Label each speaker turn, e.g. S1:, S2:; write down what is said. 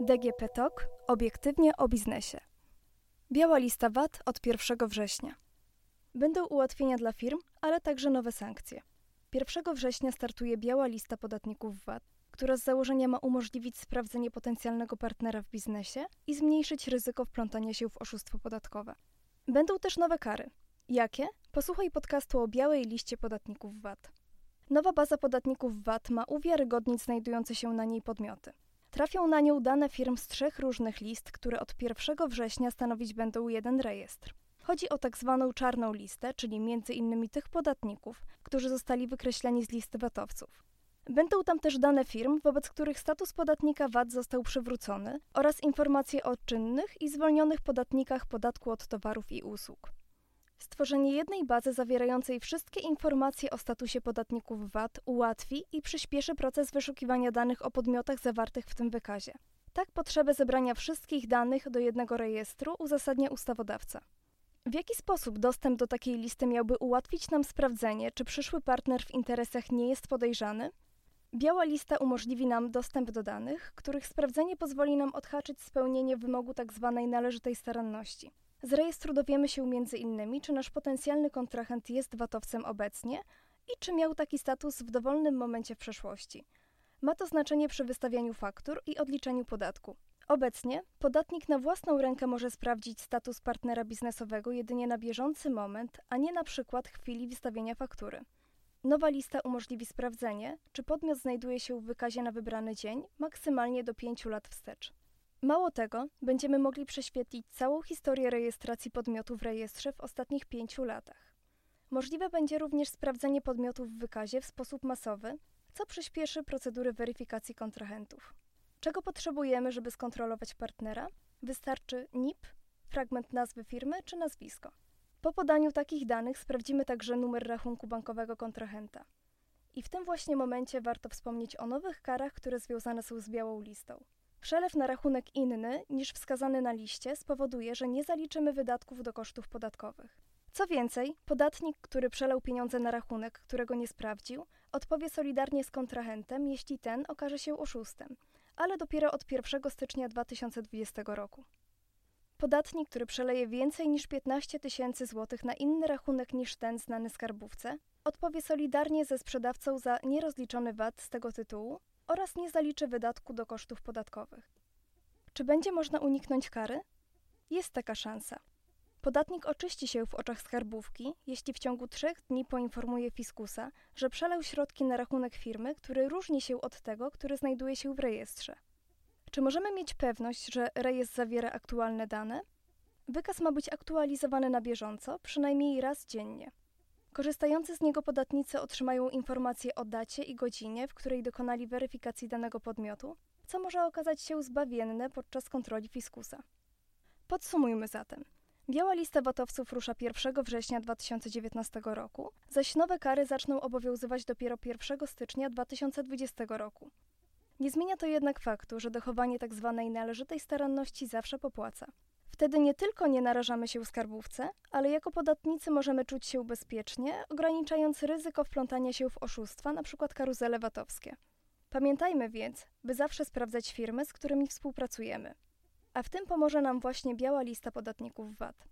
S1: DGP TOK obiektywnie o biznesie. Biała lista VAT od 1 września. Będą ułatwienia dla firm, ale także nowe sankcje. 1 września startuje biała lista podatników VAT, która z założenia ma umożliwić sprawdzenie potencjalnego partnera w biznesie i zmniejszyć ryzyko wplątania się w oszustwo podatkowe. Będą też nowe kary. Jakie? Posłuchaj podcastu o białej liście podatników VAT. Nowa baza podatników VAT ma uwiarygodnić znajdujące się na niej podmioty. Trafią na nią dane firm z trzech różnych list, które od 1 września stanowić będą jeden rejestr. Chodzi o tak zwaną czarną listę, czyli m.in. tych podatników, którzy zostali wykreśleni z listy VAT-owców. Będą tam też dane firm, wobec których status podatnika VAT został przywrócony oraz informacje o czynnych i zwolnionych podatnikach podatku od towarów i usług. Stworzenie jednej bazy zawierającej wszystkie informacje o statusie podatników VAT ułatwi i przyspieszy proces wyszukiwania danych o podmiotach zawartych w tym wykazie. Tak potrzebę zebrania wszystkich danych do jednego rejestru uzasadnia ustawodawca. W jaki sposób dostęp do takiej listy miałby ułatwić nam sprawdzenie, czy przyszły partner w interesach nie jest podejrzany? Biała lista umożliwi nam dostęp do danych, których sprawdzenie pozwoli nam odhaczyć spełnienie wymogu tzw. Tak należytej staranności. Z rejestru dowiemy się m.in., czy nasz potencjalny kontrahent jest VAT-owcem obecnie i czy miał taki status w dowolnym momencie w przeszłości. Ma to znaczenie przy wystawianiu faktur i odliczeniu podatku. Obecnie podatnik na własną rękę może sprawdzić status partnera biznesowego jedynie na bieżący moment, a nie na przykład chwili wystawienia faktury. Nowa lista umożliwi sprawdzenie, czy podmiot znajduje się w wykazie na wybrany dzień, maksymalnie do 5 lat wstecz. Mało tego, będziemy mogli prześwietlić całą historię rejestracji podmiotu w rejestrze w ostatnich pięciu latach. Możliwe będzie również sprawdzenie podmiotów w wykazie w sposób masowy, co przyspieszy procedury weryfikacji kontrahentów. Czego potrzebujemy, żeby skontrolować partnera? Wystarczy NIP, fragment nazwy firmy czy nazwisko. Po podaniu takich danych sprawdzimy także numer rachunku bankowego kontrahenta. I w tym właśnie momencie warto wspomnieć o nowych karach, które związane są z białą listą. Przelew na rachunek inny niż wskazany na liście spowoduje, że nie zaliczymy wydatków do kosztów podatkowych. Co więcej, podatnik, który przelał pieniądze na rachunek, którego nie sprawdził, odpowie solidarnie z kontrahentem, jeśli ten okaże się oszustem, ale dopiero od 1 stycznia 2020 roku. Podatnik, który przeleje więcej niż 15 tysięcy złotych na inny rachunek niż ten znany skarbówce, odpowie solidarnie ze sprzedawcą za nierozliczony VAT z tego tytułu oraz nie zaliczy wydatku do kosztów podatkowych. Czy będzie można uniknąć kary? Jest taka szansa. Podatnik oczyści się w oczach skarbówki, jeśli w ciągu trzech dni poinformuje fiskusa, że przelał środki na rachunek firmy, który różni się od tego, który znajduje się w rejestrze. Czy możemy mieć pewność, że rejestr zawiera aktualne dane? Wykaz ma być aktualizowany na bieżąco, przynajmniej raz dziennie. Korzystający z niego podatnicy otrzymają informacje o dacie i godzinie, w której dokonali weryfikacji danego podmiotu, co może okazać się zbawienne podczas kontroli fiskusa. Podsumujmy zatem. Biała lista VAT-owców rusza 1 września 2019 roku, zaś nowe kary zaczną obowiązywać dopiero 1 stycznia 2020 roku. Nie zmienia to jednak faktu, że dochowanie tzw. Tak należytej staranności zawsze popłaca. Wtedy nie tylko nie narażamy się skarbówce, ale jako podatnicy możemy czuć się bezpiecznie, ograniczając ryzyko wplątania się w oszustwa, np. karuzele VAT-owskie. Pamiętajmy więc, by zawsze sprawdzać firmy, z którymi współpracujemy. A w tym pomoże nam właśnie biała lista podatników VAT.